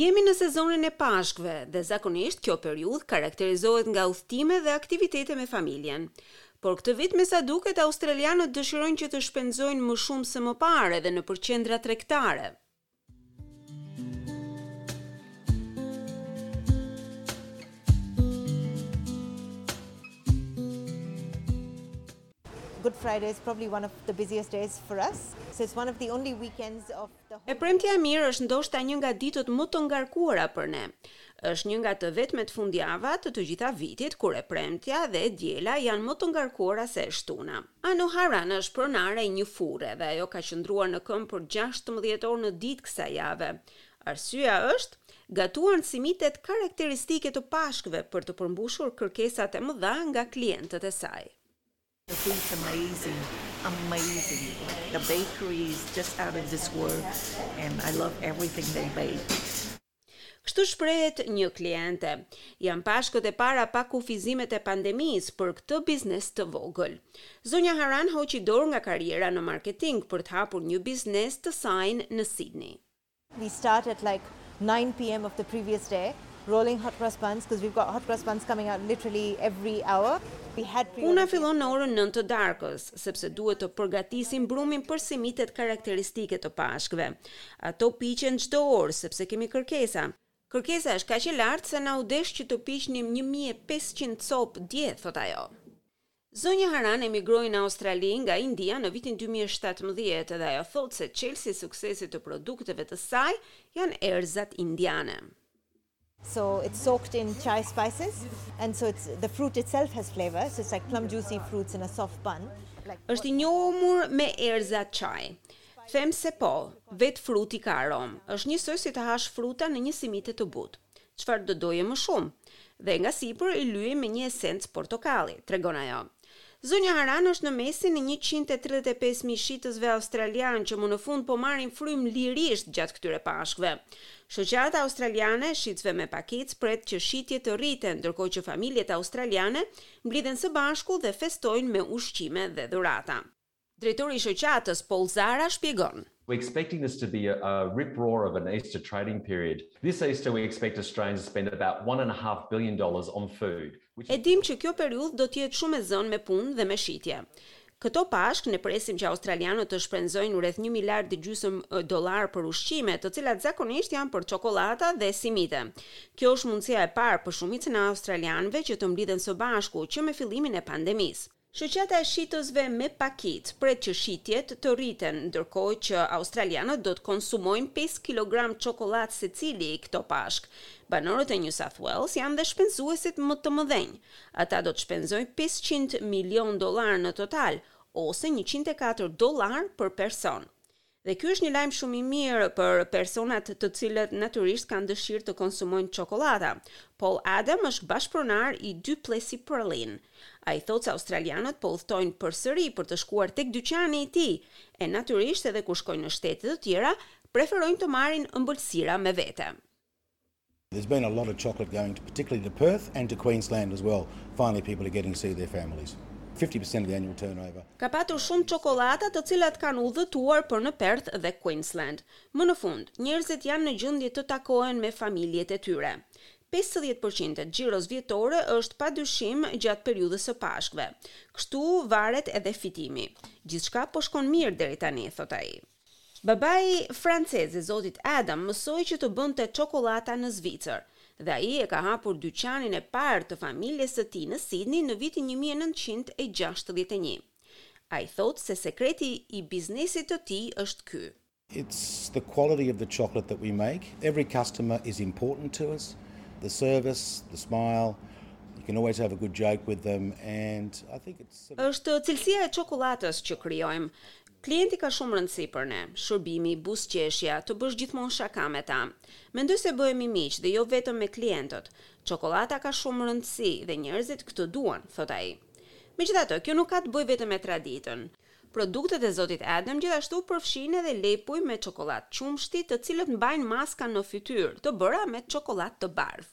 Jemi në sezonin e Pashkëve dhe zakonisht kjo periudhë karakterizohet nga udhëtime dhe aktivitete me familjen. Por këtë vit me sa duket australianët dëshirojnë që të shpenzojnë më shumë se më parë edhe nëpër qendra tregtare. Good Friday is probably one of the busiest days for us. So it's one of the only weekends of the whole... E premtja e mirë është ndoshta një nga ditët më të ngarkuara për ne. Është një nga të vetmet fundjava të të gjithë vitit kur e premtja dhe e diela janë më të ngarkuara se e shtuna. Anu Haran është pronare e një furre dhe ajo ka qëndruar në këmbë për gjashtëmbëdhjetë orë në ditë kësaj jave. Arsyeja është, gatuan simitet karakteristike të Pashkëve për të përmbushur kërkesat e mëdha nga klientët e saj. The food is amazing, amazing, the bakery is just out of this world and I love everything they bake. Kështu shprehet një kliente. Janë Pashkët e para pa kufizimet e pandemisë për këtë biznes të vogël. Zonja Haran hoqi dorë nga karriera në marketing për të hapur një biznes të sajin në Sidni. We start at like nine PM of the previous day rolling hot cross buns cuz we've got hot cross buns coming out literally every hour. We had pre-ordered. Puna fillon në orën nëntë të darkës, sepse duhet të përgatisim brumin për simitet karakteristike të Pashkëve. Ato piqen çdo orë, sepse kemi kërkesa. Kërkesa është kaq e lartë sa na u desh që të piqnim një mijë e pesëqind copë dje, thotë ajo. Zonja Haran emigroi në Australi nga India në vitin dy mijë e shtatëmbëdhjetë dhe ajo thotë se çelësi i suksesit të produkteve të saj janë erëzat indiane. so it's soaked in chai spices and so it's the fruit itself has flavor so it's like plum juicy fruits in a soft bun është i njomur me erëza chai dhe meqë po vetë fruti ka aromë është njësoj si të hash fruta në një simite të butë çfarë do doje më shumë dhe nga sipër i lyejmë me një esencë portokalli tregon ajo Zonja Haran është në mesin e njëqind e tridhjetë e pesë mijë shitësve australianë që më në fund po marrin frymë lirisht gjatë këtyre Pashkëve. Shoqata Australiane e Shitësve me Pakicë pret që shitjet të rriten, ndërkohë që familjet australiane mblidhen së bashku dhe festojnë me ushqime dhe dhurata. Drejtori i shoqatës, Paul Zahra, shpjegon. We expecting this to be a rip roar of an Easter trading period. This Easter we expect Australians to spend about one and a half billion dollars on food. E dimë që kjo periudhë do të jetë shumë e zënë me punë dhe me shitje. Këto Pashkë ne presim që australianët të shpenzojnë rreth një miliard e gjysëm dollarë për ushqime, të cilat zakonisht janë për çokollata dhe simite. Kjo është mundësia e parë për shumicën e australianëve që të mblidhen së bashku që me fillimin e pandemisë. Shoqata e shitësve me pakicë pret që shitjet të rriten, ndërkohë që australianët do të konsumojnë pesë kilogram çokollatë secili këto Pashkë. Banorët e New South Wales janë dhe shpenzuesit më të mëdhenj. Ata do të shpenzojnë pesëqind milionë dollarë në total, ose njëqind e katër dollarë për person. Dhe ky është një lajm shumë i mirë për personat të cilët natyrisht kanë dëshirë të konsumojnë çokollata. Paul Adam është bashkëpronar i Du Plessy Pralin. Ai thotë se australianët po udhëtojnë përsëri për të shkuar tek dyqani i tij, e natyrisht edhe kur shkojnë në shtete të tjera, preferojnë të marrin ëmbëlsira me vete. There's been a lot of chocolate going to particularly to Perth and to Queensland as well, finally people are getting to see their families. Fifty percent of the annual turnover. Ka patur shumë çokollata të cilat kanë udhëtuar për në Perth dhe Queensland. Më në fund, njerëzit janë në gjendje të takohen me familjet e tyre. Pesëdhjetë për qind e xhiros vjetore është padyshim gjatë periudhës së Pashkëve. Kështu varet edhe fitimi. Gjithçka po shkon mirë deri tani, thotë ai. Babai francez i zotit Adam, mësoi që të bënte çokollata në Zvicër, dhe ai e ka hapur dyqanin e parë të familjes së tij në Sidni në vitin një mijë e nëntëqind e gjashtëdhjetë e një. Ai thotë se sekreti i biznesit të tij është ky. It's the quality of the chocolate that we make. Every customer is important to us. The service, the smile, you can always have a good joke with them and I think it's. Është cilësia e çokollatës që krijojmë. Klienti ka shumë rëndësi për ne, shërbimi, buzëqeshja, të bësh gjithmonë shaka me ta. Mendoj se bëhemi miq dhe jo vetëm me klientët. Çokollata ka shumë rëndësi dhe njerëzit këtë duan, thotë ai. Megjithatë, kjo nuk ka të bëjë vetëm me traditën. Produktet e zotit Adam gjithashtu përfshijnë edhe lepuj me çokollatë qumshti të cilët mbajnë maska në fytyrë, të bëra me çokollatë të bardhë.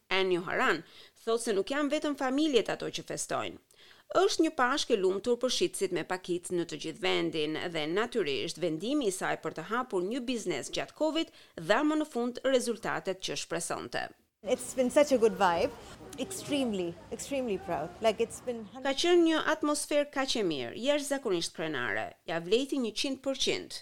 Ennio Haran thotë se nuk janë vetëm familjet ato që festojnë. Është një Pashkë e lumtur për shitësit me pakicë në të gjithë vendin dhe natyrisht vendimi i saj për të hapur një biznes gjatë Covid dha më në fund rezultatet që shpresonte. Ka qenë një atmosferë kaq e mirë, jashtëzakonisht krenare. Ia vlejti njëqind përqind.